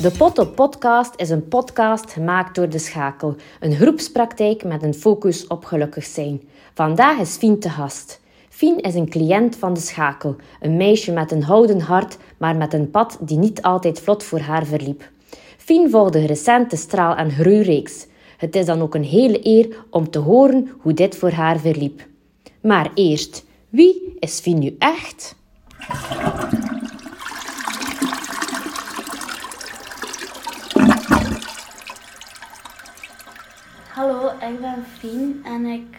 De Potto Podcast is een podcast gemaakt door De Schakel, een groepspraktijk met een focus op gelukkig zijn. Vandaag is Fien te gast. Fien is een cliënt van De Schakel, een meisje met een houden hart, maar met een pad die niet altijd vlot voor haar verliep. Fien volgde recent de Straal- en Groeireeks. Het is dan ook een hele eer om te horen hoe dit voor haar verliep. Maar eerst, wie is Fien nu echt? Hallo, ik ben Fien en ik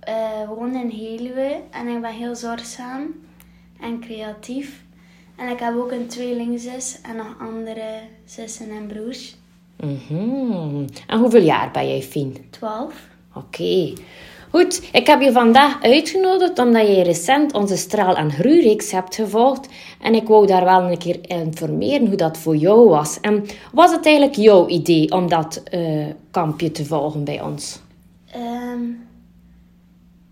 eh, woon in Heluwe en ik ben heel zorgzaam en creatief. En ik heb ook een tweelingzus en nog andere zussen en broers. Mhm. En hoeveel jaar ben jij, Fien? 12. Oké. Goed, ik heb je vandaag uitgenodigd omdat je recent onze straal- en groeireeks hebt gevolgd. En ik wou daar wel een keer informeren hoe dat voor jou was. En was het eigenlijk jouw idee om dat eh, kampje te volgen bij ons? Ehm,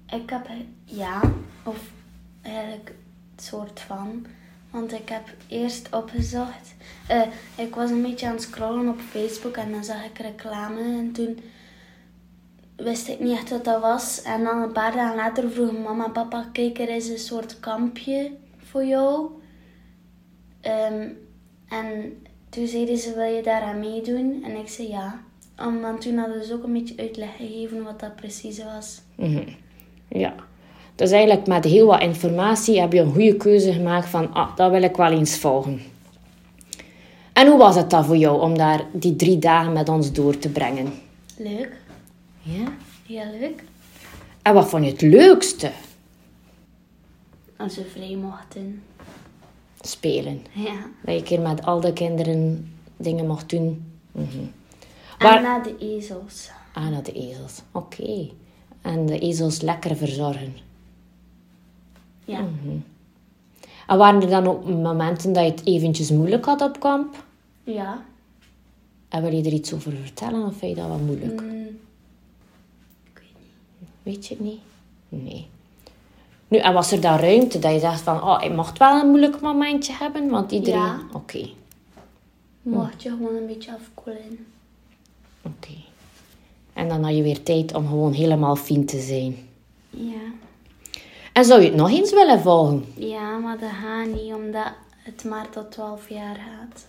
ik heb ja, of eigenlijk het soort van. Want ik heb eerst opgezocht. eh, ik was een beetje aan het scrollen op Facebook en dan zag ik reclame. En toen wist ik niet echt wat dat was. En dan een paar dagen later vroegen mama en papa: Kijk, er is een soort kampje voor jou. Ehm, en toen zeiden ze: Wil je daaraan meedoen? En ik zei ja. Om, want toen hadden ze ook een beetje uitleg gegeven wat dat precies was. Mhm. Ja. Dus eigenlijk met heel wat informatie heb je een goede keuze gemaakt van, ah, dat wil ik wel eens volgen. En hoe was het dan voor jou om daar die drie dagen met ons door te brengen? Leuk, Ja? heel leuk. En wat vond je het leukste? Als ze vrij mochten. Spelen. Ja. Dat je een keer met al de kinderen dingen mocht doen. Mhm. En naar de ezels. Ah, naar de ezels. Oké. En de ezels lekker verzorgen. Ja. En waren er dan ook momenten dat je het eventjes moeilijk had op kamp? Ja. En wil je er iets over vertellen of vind je dat wel moeilijk? Mm. Weet je het niet? Nee. Nu, en was er dan ruimte dat je dacht van, oh, ik mocht wel een moeilijk momentje hebben? Want iedereen... Ja. Oké, Mocht je gewoon een beetje afkoelen. oké. En dan had je weer tijd om gewoon helemaal fijn te zijn. Ja. En zou je het nog eens willen volgen? Ja, maar dat gaat niet omdat het maar tot 12 jaar gaat.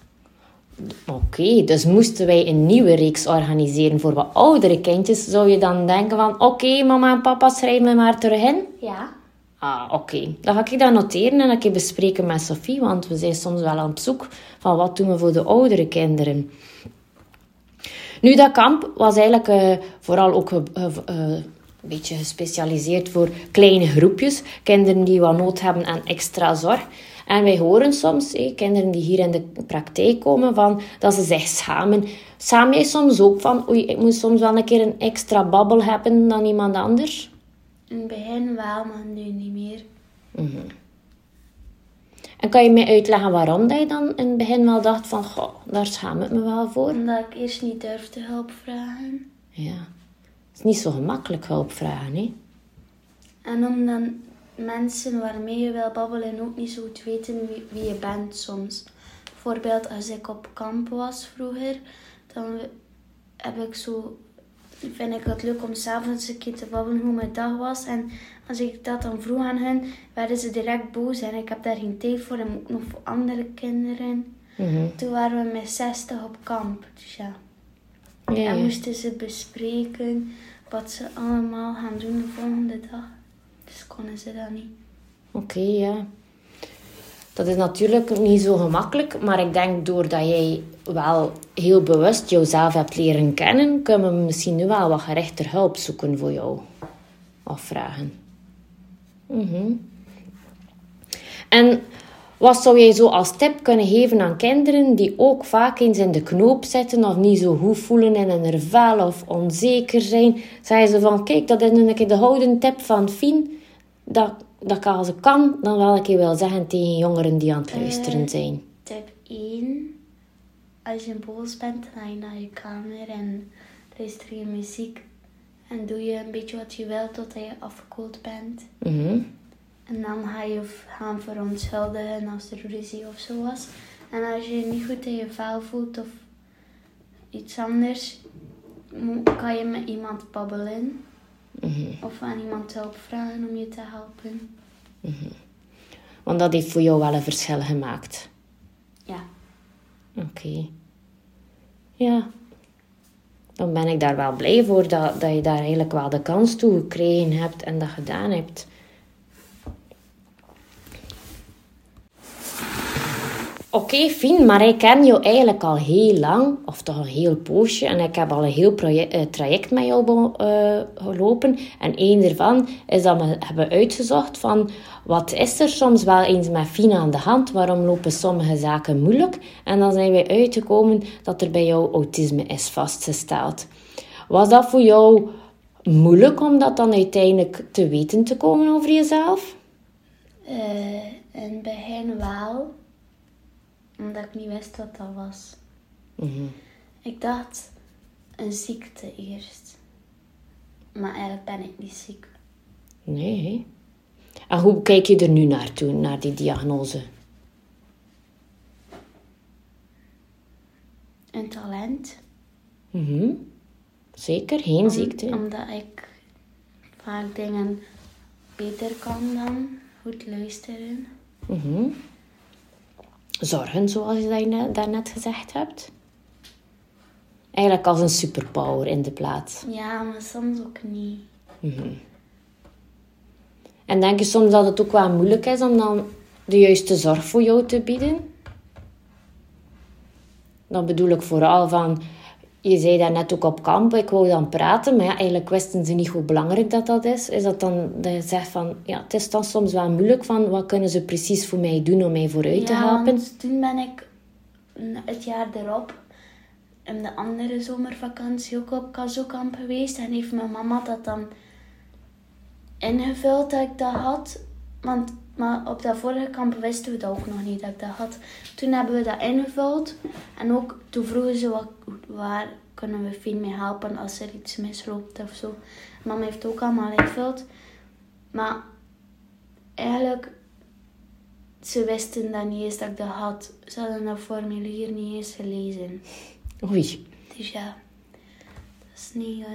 Oké, dus moesten wij een nieuwe reeks organiseren voor wat oudere kindjes, zou je dan denken van, oké, mama en papa, schrijf me maar terug in? Ja. Ah, oké. Dan ga ik dat noteren en een keer bespreken met Sophie, want we zijn soms wel aan het zoek van wat doen we voor de oudere kinderen. Nu, dat kamp was eigenlijk eh, vooral ook eh, eh, een beetje gespecialiseerd voor kleine groepjes. Kinderen die wat nood hebben aan extra zorg. En wij horen soms, kinderen die hier in de praktijk komen, van, dat ze zich schamen. Schaam jij soms ook van, oei, ik moet soms wel een keer een extra babbel hebben dan iemand anders? In het begin wel, maar nu niet meer. En kan je mij uitleggen waarom dat je dan in het begin wel dacht van, goh, daar schaam ik me wel voor? Omdat ik eerst niet durfde hulp vragen. Ja. Het is niet zo gemakkelijk hulp vragen, hè? En omdat mensen waarmee je wil babbelen ook niet zo goed weten wie, wie je bent soms. Bijvoorbeeld als ik op kamp was vroeger, dan heb ik zo, vind ik het leuk om s'avonds een keer te babbelen hoe mijn dag was. En als ik dat dan vroeg aan hen, werden ze direct boos en ik heb daar geen tijd voor en ook nog voor andere kinderen. Mhm. Toen waren we met 60 op kamp, dus ja. Ja, En moesten ze bespreken wat ze allemaal gaan doen de volgende dag. Dus konden ze dat niet. Oké, ja. Dat is natuurlijk niet zo gemakkelijk, maar ik denk doordat jij wel heel bewust jouzelf hebt leren kennen, kunnen we misschien nu wel wat gerechter hulp zoeken voor jou. Of vragen. Mhm. En wat zou jij zo als tip kunnen geven aan kinderen die ook vaak eens in de knoop zitten of niet zo goed voelen in hun vel of onzeker zijn? Zeggen ze van, kijk, dat is een keer de houden tip van Fien. Dat, dat ik als ik kan, dan wel een keer wil zeggen tegen jongeren die aan het luisteren Eh, zijn. Tip 1. Als je boos bent, ga je naar je kamer en luister je muziek. En doe je een beetje wat je wilt totdat je afgekoeld bent. Mhm. En dan ga je gaan verontschuldigen als er ruzie of zo was. En als je je niet goed in je vel voelt of iets anders, kan je met iemand babbelen. Of aan iemand hulp vragen om je te helpen. Want dat heeft voor jou wel een verschil gemaakt. Ja. Oké. Ja. Dan ben ik daar wel blij voor dat, dat je daar eigenlijk wel de kans toe gekregen hebt en dat gedaan hebt. Oké, fijn, maar ik ken jou eigenlijk al heel lang, of toch een heel poosje. En ik heb al een heel eh, traject met jou eh, gelopen. En één daarvan is dat we hebben uitgezocht van... Wat is er soms wel eens met Fien aan de hand? Waarom lopen sommige zaken moeilijk? En dan zijn wij uitgekomen dat er bij jou autisme is vastgesteld. Was dat voor jou moeilijk om dat dan uiteindelijk te weten te komen over jezelf? Eh, in het begin wel. Omdat ik niet wist wat dat was. Ik dacht een ziekte eerst. Maar eigenlijk ben ik niet ziek. Nee. En hoe kijk je er nu naartoe, naar die diagnose? Een talent. Mhm. Zeker, geen Om- ziekte. Omdat ik vaak dingen beter kan dan goed luisteren. Mhm. Zorgen, zoals je daarnet gezegd hebt. Eigenlijk als een superpower in de plaats. Ja, maar soms ook niet. En denk je soms dat het ook wel moeilijk is om dan de juiste zorg voor jou te bieden? Dan bedoel ik vooral van, je zei dat net ook op kamp, ik wou dan praten, maar ja, eigenlijk wisten ze niet hoe belangrijk dat dat is. Is dat dan dat je zegt van, ja, het is dan soms wel moeilijk van, wat kunnen ze precies voor mij doen om mij vooruit te helpen? toen ben ik het jaar erop in de andere zomervakantie ook op Kazokamp geweest. En heeft mijn mama dat dan ingevuld dat ik dat had. Want maar op dat vorige kamp wisten we dat ook nog niet dat ik dat had. Toen hebben we dat ingevuld. En ook toen vroegen ze wat, waar kunnen we Fien mee helpen als er iets misloopt of zo. Mama heeft ook allemaal ingevuld. Maar eigenlijk ze wisten dat niet eens dat ik dat had. Ze hadden dat formulier niet eens gelezen. Oei. Dus ja, dat is niet... eh,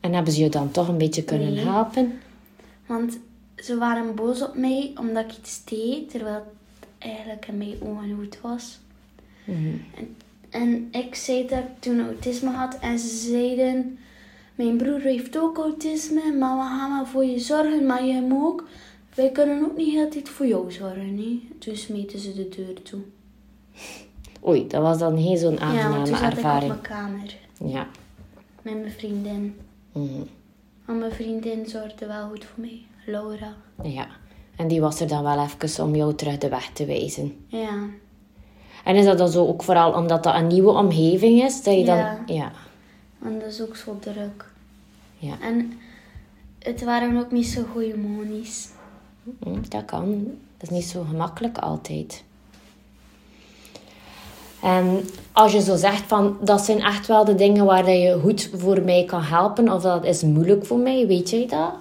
En hebben ze je dan toch een beetje kunnen Nee. helpen? Want ze waren boos op mij omdat ik iets deed, terwijl het eigenlijk in mijn ogen goed was. en, en ik zei dat ik toen autisme had en ze zeiden... Mijn broer heeft ook autisme, maar we gaan wel voor je zorgen, maar jij moet ook... Wij kunnen ook niet altijd voor jou zorgen, nee. Toen smeten ze de deur toe. Oei, dat was dan geen zo'n ja, aangename toen zat ervaring. ik op mijn kamer Ja. met mijn vriendin. Maar mijn vriendin zorgde wel goed voor mij, Laura. Ja. En die was er dan wel even om jou terug de weg te wijzen. Ja, En is dat dan zo ook vooral omdat dat een nieuwe omgeving is? Dat je Ja. dan... Ja. want dat is ook zo druk. Ja. En het waren ook niet zo goede monies. Hm, Dat kan. Dat is niet zo gemakkelijk altijd. En als je zo zegt van, dat zijn echt wel de dingen waar je goed voor mij kan helpen, of dat is moeilijk voor mij, weet jij dat?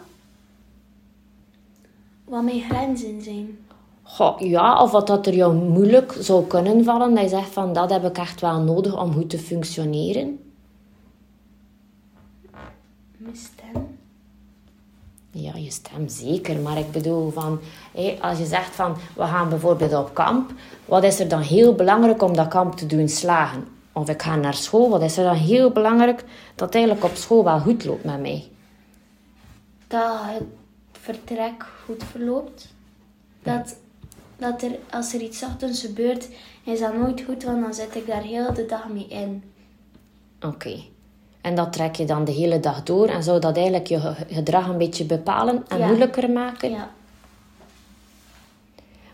Wat mijn grenzen zijn. Goh, ja, of wat dat er jou moeilijk zou kunnen vallen, dat je zegt van, dat heb ik echt wel nodig om goed te functioneren. Mijn stem. Ja, je stem zeker. Maar ik bedoel van, hé, als je zegt van, we gaan bijvoorbeeld op kamp. Wat is er dan heel belangrijk om dat kamp te doen slagen? Of ik ga naar school. Wat is er dan heel belangrijk dat eigenlijk op school wel goed loopt met mij? Dat het vertrek goed verloopt. Dat, dat er, als er iets ochtends gebeurt, is dat nooit goed, want dan zit ik daar heel de dag mee in. Oké. En dat trek je dan de hele dag door. En zou dat eigenlijk je ge- gedrag een beetje bepalen en Ja. moeilijker maken? Ja,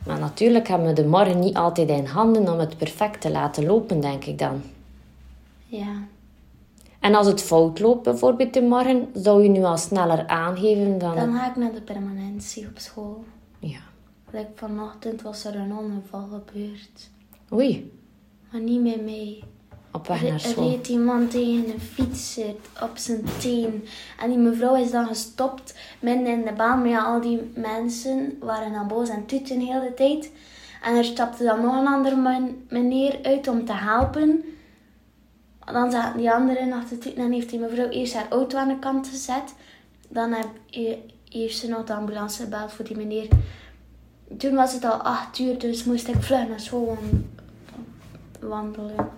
Maar natuurlijk hebben we de morgen niet altijd in handen om het perfect te laten lopen, denk ik dan. ja. En als het fout loopt, bijvoorbeeld de morgen, zou je nu al sneller aangeven dan... Dan ga ik naar de permanentie op school. Ja. Like vanochtend was er een ongeval gebeurd. Oei, Maar niet met mij. op weg Er, naar er school. reed iemand tegen een fietser op zijn teen. En die mevrouw is dan gestopt midden in de baan. Maar ja, al die mensen waren dan boos en tuten de hele tijd. En er stapte dan nog een andere man- meneer uit om te helpen. Dan zaten die anderen achter het en heeft die mevrouw eerst haar auto aan de kant gezet. Dan heb, he- heeft ze nog de ambulance gebeld voor die meneer. Toen was het al acht uur, dus moest ik vlug naar school wan- wandelen.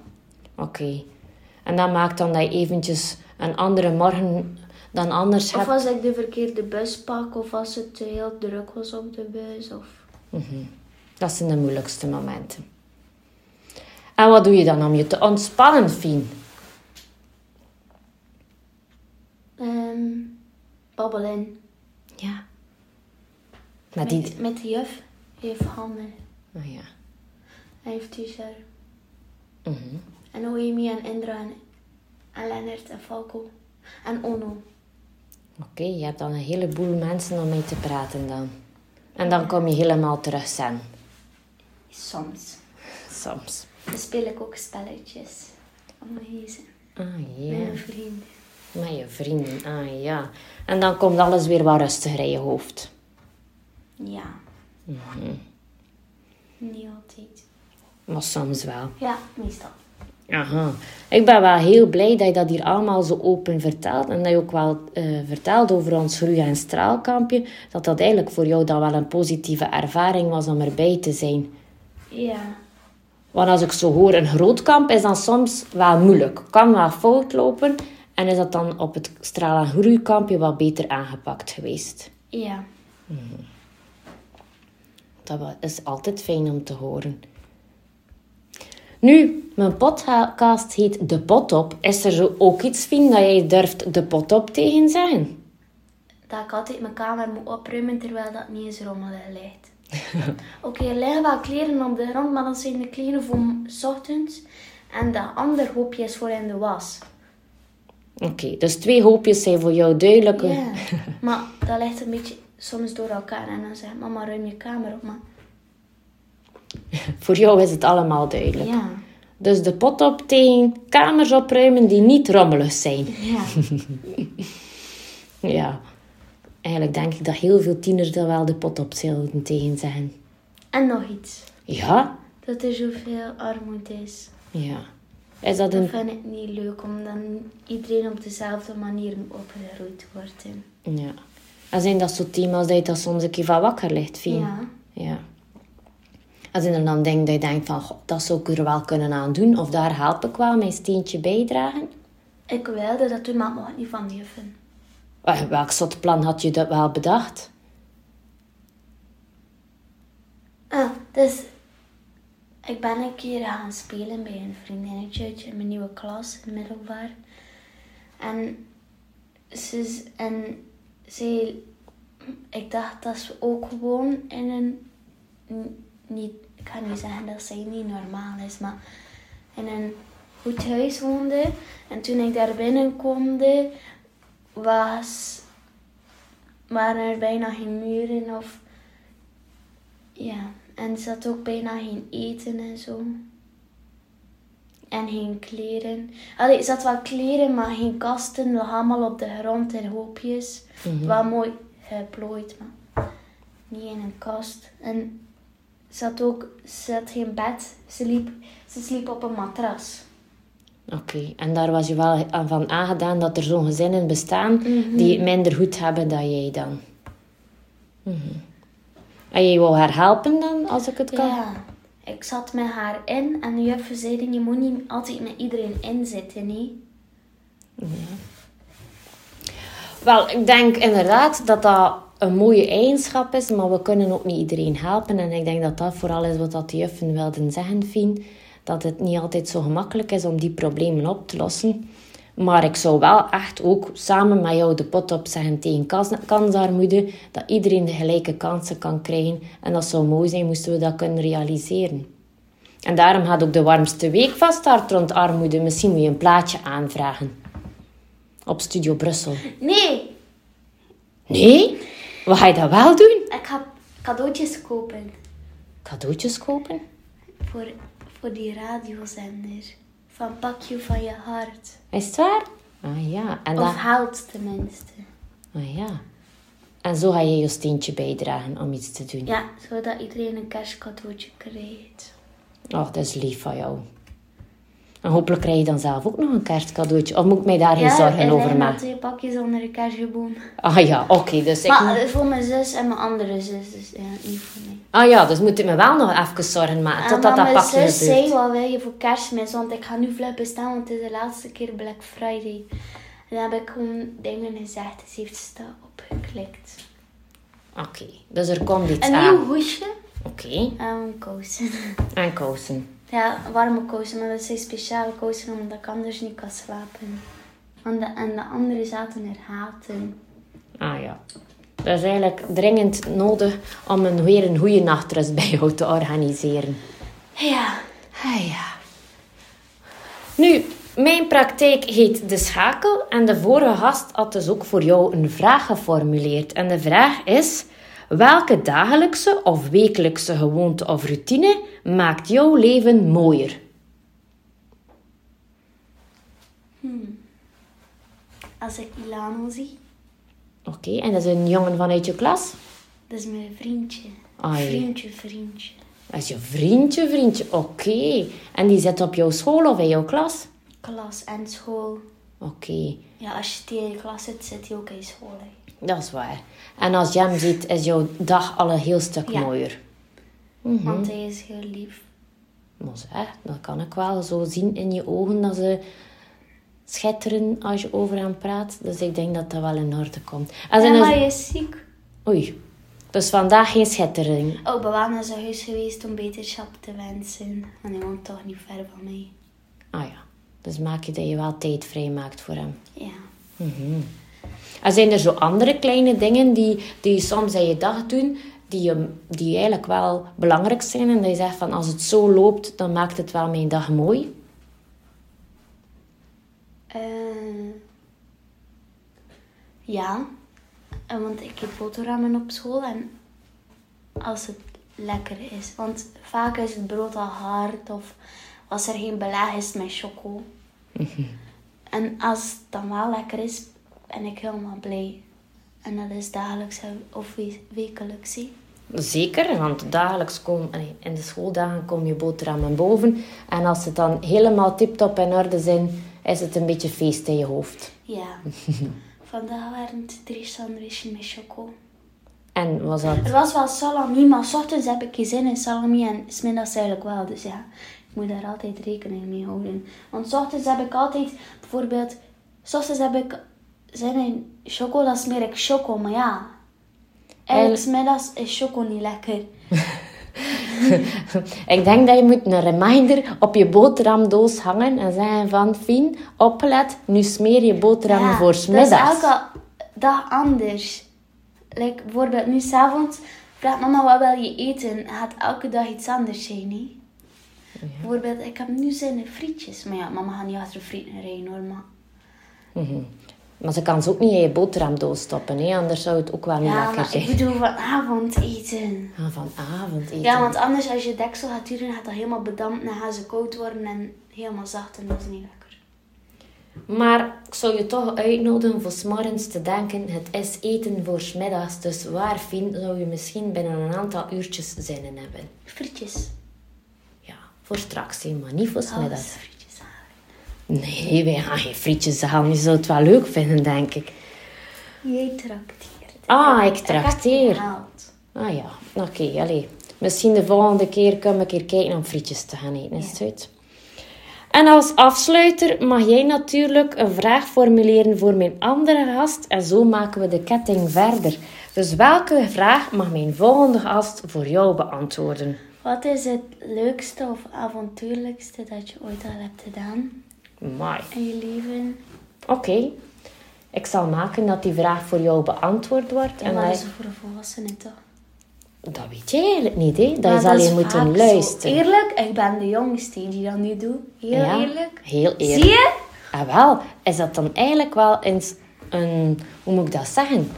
Oké. En dat maakt dan dat je eventjes een andere morgen dan anders Of hebt. als ik de verkeerde bus pak, of als het te heel druk was op de bus. Of... Dat zijn de moeilijkste momenten. En wat doe je dan om je te ontspannen, Fien? ehm babbelen. Met die... Met, met de juf. Heeft Hanne. Oh ja. Hij heeft Tisha. Mhm. En Noemi en Indra en, en Lennart en Falco. En Ono. Oké, je hebt dan een heleboel mensen om mee te praten dan. En dan kom je helemaal terug zijn. Soms. Soms. Dan speel ik ook spelletjes. Om me. Ah ja. Met mijn vrienden. Met je vrienden, ah ja. En dan komt alles weer wat rustiger in je hoofd. Ja. Niet altijd. Maar soms wel. Ja, meestal. Aha. Ik ben wel heel blij dat je dat hier allemaal zo open vertelt. En dat je ook wel eh, vertelt over ons groei- en straalkampje. Dat dat eigenlijk voor jou dan wel een positieve ervaring was om erbij te zijn. Ja. Want als ik zo hoor, een groot kamp is dan soms wel moeilijk. Kan wel fout lopen. En is dat dan op het straal- en groeikampje wat beter aangepakt geweest. Ja. Dat is altijd fijn om te horen. Nu, mijn podcast heet De Pot Op. Is er zo ook iets, Fien, dat jij durft De Pot Op tegen zeggen? Dat ik altijd mijn kamer moet opruimen terwijl dat niet eens rommelig ligt. Oké, er liggen wel kleren op de grond, maar dat zijn de kleren voor 's ochtends. En dat andere hoopje is voor in de was. Oké, dus twee hoopjes zijn voor jou duidelijk. Ja. Maar dat ligt een beetje soms door elkaar. En dan zegt mama, ruim je kamer op. Maar Voor jou is het allemaal duidelijk. ja. Dus De Pot Op tegen kamers opruimen die niet rommelig zijn. Ja. Ja. Eigenlijk denk ik dat heel veel tieners daar wel De Pot Op zouden tegen zeggen. En nog iets. Ja? Dat er zoveel armoede is. Ja. Is dat een... vind ik niet leuk, omdat iedereen op dezelfde manier opgegroeid wordt. hè. Ja. En zijn dat zo thema's dat je dat soms een keer van wakker ligt, Fien? Ja. Ja. En zijn er dan dingen dat je denkt van, "Goh, dat zou ik er wel kunnen aan doen, of daar help ik wel mijn steentje bijdragen? Ik wilde dat doen, maar mocht niet van. Eh, Welk soort plan had je dat wel bedacht? Ah, dus ik ben een keer gaan spelen bij een vriendinnetje uit mijn nieuwe klas, in middelbaar. En ze, is- en zij, ik dacht dat ze ook gewoon in een, niet, ik ga niet zeggen dat zij niet normaal is, maar in een goed huis woonde. En toen ik daar binnenkomde, was, waren er bijna geen muren of ja, en er zat ook bijna geen eten en zo. En geen kleren. Allee, er zat wel kleren, maar geen kasten. We allemaal op de grond in hoopjes. Wel mooi geplooid, maar niet in een kast. En er zat ook ze had geen bed. Ze, liep, ze sliep op een matras. Oké, en daar was je wel aan van aangedaan dat er zo'n gezinnen bestaan die het minder goed hebben dan jij dan. Mhm. En jij wou haar helpen dan, als ik het kan? Ja, ik zat met haar in en de juf zei, je moet niet altijd met iedereen inzitten, nee. Wel, ik denk inderdaad dat dat een mooie eigenschap is, maar we kunnen ook niet iedereen helpen. En ik denk dat dat vooral is wat dat de juffen wilden zeggen, Fien. Dat het niet altijd zo gemakkelijk is om die problemen op te lossen. Maar ik zou wel echt ook samen met jou de pot opzeggen tegen kans- kansarmoede. Dat iedereen de gelijke kansen kan krijgen. En dat zou mooi zijn moesten we dat kunnen realiseren. En daarom gaat ook de warmste week van start rond armoede. Misschien moet je een plaatje aanvragen. Op Studio Brussel. Nee, Nee? Wat ga je dat wel doen? ik ga cadeautjes kopen Cadeautjes kopen? voor, voor die radiozender. Van Pak je van je hart. Is het waar? Ah ja, en Of dat... houdt tenminste. Ah ja. En zo ga je je steentje bijdragen om iets te doen. Ja, zodat iedereen een kerstcadeautje krijgt. Oh, dat is lief van jou. En hopelijk krijg je dan zelf ook nog een kerstcadeautje. Of moet ik mij daar geen zorgen er over maken? twee pakjes onder de kerstboom. Ah ja, oké. dus ik Maar moet- eh, voor mijn zus en mijn andere zus, dus ja, niet voor mij. Ah ja, dus moet ik me wel nog even zorgen maken. En Totdat dat mijn pakje zus gebeurt. zei, wat wil je voor kerstmis? Want ik ga nu vlug bestaan, want het is de laatste keer Black Friday. En dan heb ik gewoon dingen gezegd, dus heeft ze dat opgeklikt. Oké, dus er komt iets Een aan. nieuw hoesje Oké, en kousen. en kousen. Ja, warme kousen, maar dat zijn speciale kousen omdat ik anders niet kan slapen. En de, en de andere zaten er haten. Ah ja. Dat is eigenlijk dringend nodig om een, weer een goede nachtrust bij jou te organiseren. Ja, Ah ja. Nu, mijn praktijk heet De Schakel en de vorige gast had dus ook voor jou een vraag geformuleerd. En de vraag is, welke dagelijkse of wekelijkse gewoonte of routine maakt jouw leven mooier? als ik Ilano zie, Oké, en dat is een jongen vanuit je klas? dat is mijn vriendje. Vriendje, vriendje. Dat is je vriendje, vriendje. Oké. En die zit op jouw school of in jouw klas? Klas en school. Oké, Ja, als je tegen je klas zit, zit hij ook in school. Hè. Dat is waar. En als je hem ziet, is jouw dag al een heel stuk Ja. mooier. Mhm. Want hij is heel lief. Maar zeg, dat kan ik wel zo zien in je ogen dat ze schitteren als je over hem praat. Dus ik denk dat dat wel in orde komt. En maar hij is ziek. Oei. Dus vandaag geen schittering. Oh, we waren naar huis geweest om beterschap te wensen. En hij woont toch niet ver van mij. Ah ja. Dus maak je dat je wel tijd vrij maakt voor hem. Ja. En zijn er zo andere kleine dingen die, die je soms in je dag doen, die, die eigenlijk wel belangrijk zijn? En dat je zegt van als het zo loopt, dan maakt het wel mijn dag mooi. Eh, ja. En want ik eet boterhammen op school en als het lekker is. Want vaak is het brood al hard of als er geen beleg is met choco. En als het dan wel lekker is, ben ik helemaal blij. En dat is dagelijks of we- wekelijks. hè. Zeker, want dagelijks kom, in de schooldagen kom je boterhammen boven. En als ze dan helemaal tip-top in orde zijn, is het een beetje feest in je hoofd. Ja. Vandaag waren het drie sandwiches met choco. En was dat... Er was wel salami, maar s ochtends heb ik geen zin in salami en smiddags eigenlijk wel. Dus ja, ik moet daar altijd rekening mee houden. Want s ochtends heb ik altijd, bijvoorbeeld, s ochtends heb ik zin in choco, dan smeer ik choco. Maar ja, eigenlijk smiddags is choco niet lekker. Ik denk dat je moet een reminder op je boterhamdoos hangen en zeggen van... Fien, opgelet, nu smeer je boterhammen Ja, voor Dat is smiddags. elke dag anders. Like, bijvoorbeeld nu s'avonds vraagt mama wat wil je eten. Gaat elke dag iets anders zijn. Bijvoorbeeld, ik heb nu zin in frietjes. Maar ja, mama gaat niet achter frieten rijden hoor. Maar... Maar ze kan ze ook niet in je boterhamdoos stoppen, hè? anders zou het ook wel niet Ja, lekker zijn. ik bedoel vanavond eten. Ah, van avondeten. Ja, want anders als je deksel gaat duren, gaat dat helemaal bedampt. Dan gaan ze koud worden en helemaal zacht. En dat is niet lekker. Maar ik zou je toch uitnodigen voor 's morgens te denken, het is eten voor 's middags. Dus waar, Fien, zou je misschien binnen een aantal uurtjes zin in hebben. Frietjes. Ja, voor straks, hè, maar niet voor 's Alles middags. frietjes halen. Nee, wij gaan geen frietjes halen. Je zou het wel leuk vinden, denk ik. Jij trakteert. Ah, ik trakteer. Ah ja, oké, allee. Misschien de volgende keer kunnen we een keer kijken om frietjes te gaan eten, is het goed? En als afsluiter mag jij natuurlijk een vraag formuleren voor mijn andere gast en zo maken we de ketting verder. Dus welke vraag mag mijn volgende gast voor jou beantwoorden? Wat is het leukste of avontuurlijkste dat je ooit al hebt gedaan Mai. in je leven? Oké. Ik zal maken dat die vraag voor jou beantwoord wordt. En En wat dat, is het voor een volwassene toch? dat weet jij eigenlijk niet, hè? Dat Maar je je is moeten luisteren. Eerlijk, ik ben de jongste die dat nu doet. Heel Ja, eerlijk. Heel eerlijk. Zie je? Ah, wel, is dat dan eigenlijk wel eens een, hoe moet ik dat zeggen?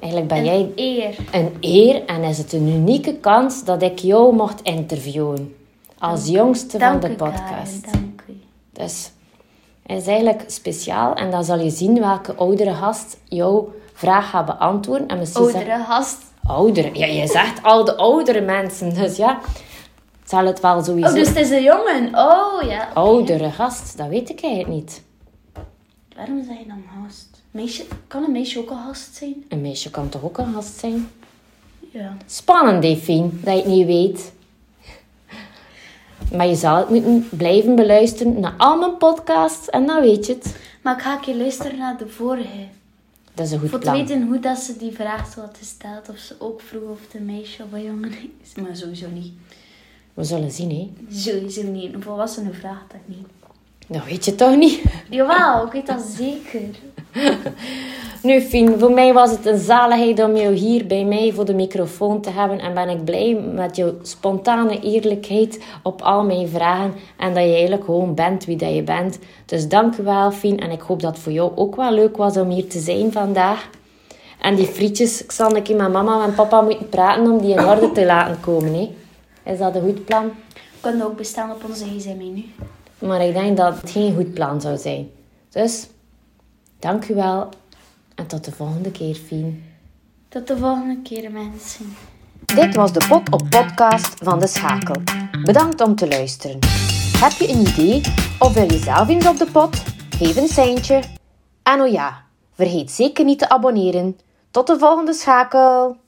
Eigenlijk ben jij Een eer. een eer en is het een unieke kans dat ik jou mocht interviewen. Als jongste van de podcast. Dus het is eigenlijk speciaal en dan zal je zien welke oudere gast jou vraag ga beantwoorden. En misschien Oudere gast. Oudere. Ja, je zegt al de oudere mensen. Dus ja, zal het wel sowieso... Oh, dus het is een jongen. Oh, ja. Oudere gast, dat weet ik eigenlijk niet. Waarom zeg je dan gast? Meisje, kan een meisje ook een gast zijn? Een meisje kan toch ook een gast zijn? Ja. Spannend, Defien, dat je het niet weet. Maar je zal het moeten blijven beluisteren naar al mijn podcasts en dan weet je het. Maar ik ga een keer luisteren naar de vorige. Dat is een goed Voor te plan. weten hoe dat ze die vraag zo had gesteld. Of ze ook vroeg of het een meisje of een jongen is. Maar sowieso niet. We zullen zien, hè. Sowieso niet. Een volwassene vraagt dat niet. Dat weet je toch niet? Jawel, ik weet dat zeker. Nu, Fien, voor mij was het een zaligheid om jou hier bij mij voor de microfoon te hebben. En ben ik blij met jouw spontane eerlijkheid op al mijn vragen. En dat je eigenlijk gewoon bent wie dat je bent. Dus dank u wel, Fien. En ik hoop dat het voor jou ook wel leuk was om hier te zijn vandaag. En die frietjes, ik zal een keer met mama en papa moeten praten om die in orde te laten komen. Hè. Is dat een goed plan? We kunnen ook bestaan op onze gsm-menu. Maar ik denk dat het geen goed plan zou zijn. Dus, dank u wel. En tot de volgende keer, Fien. Tot de volgende keer, mensen. Dit was de Pot op Podcast van De Schakel. Bedankt om te luisteren. Heb je een idee of wil je zelf eens op de pot? Geef een seintje. En oh ja, vergeet zeker niet te abonneren. Tot de volgende schakel.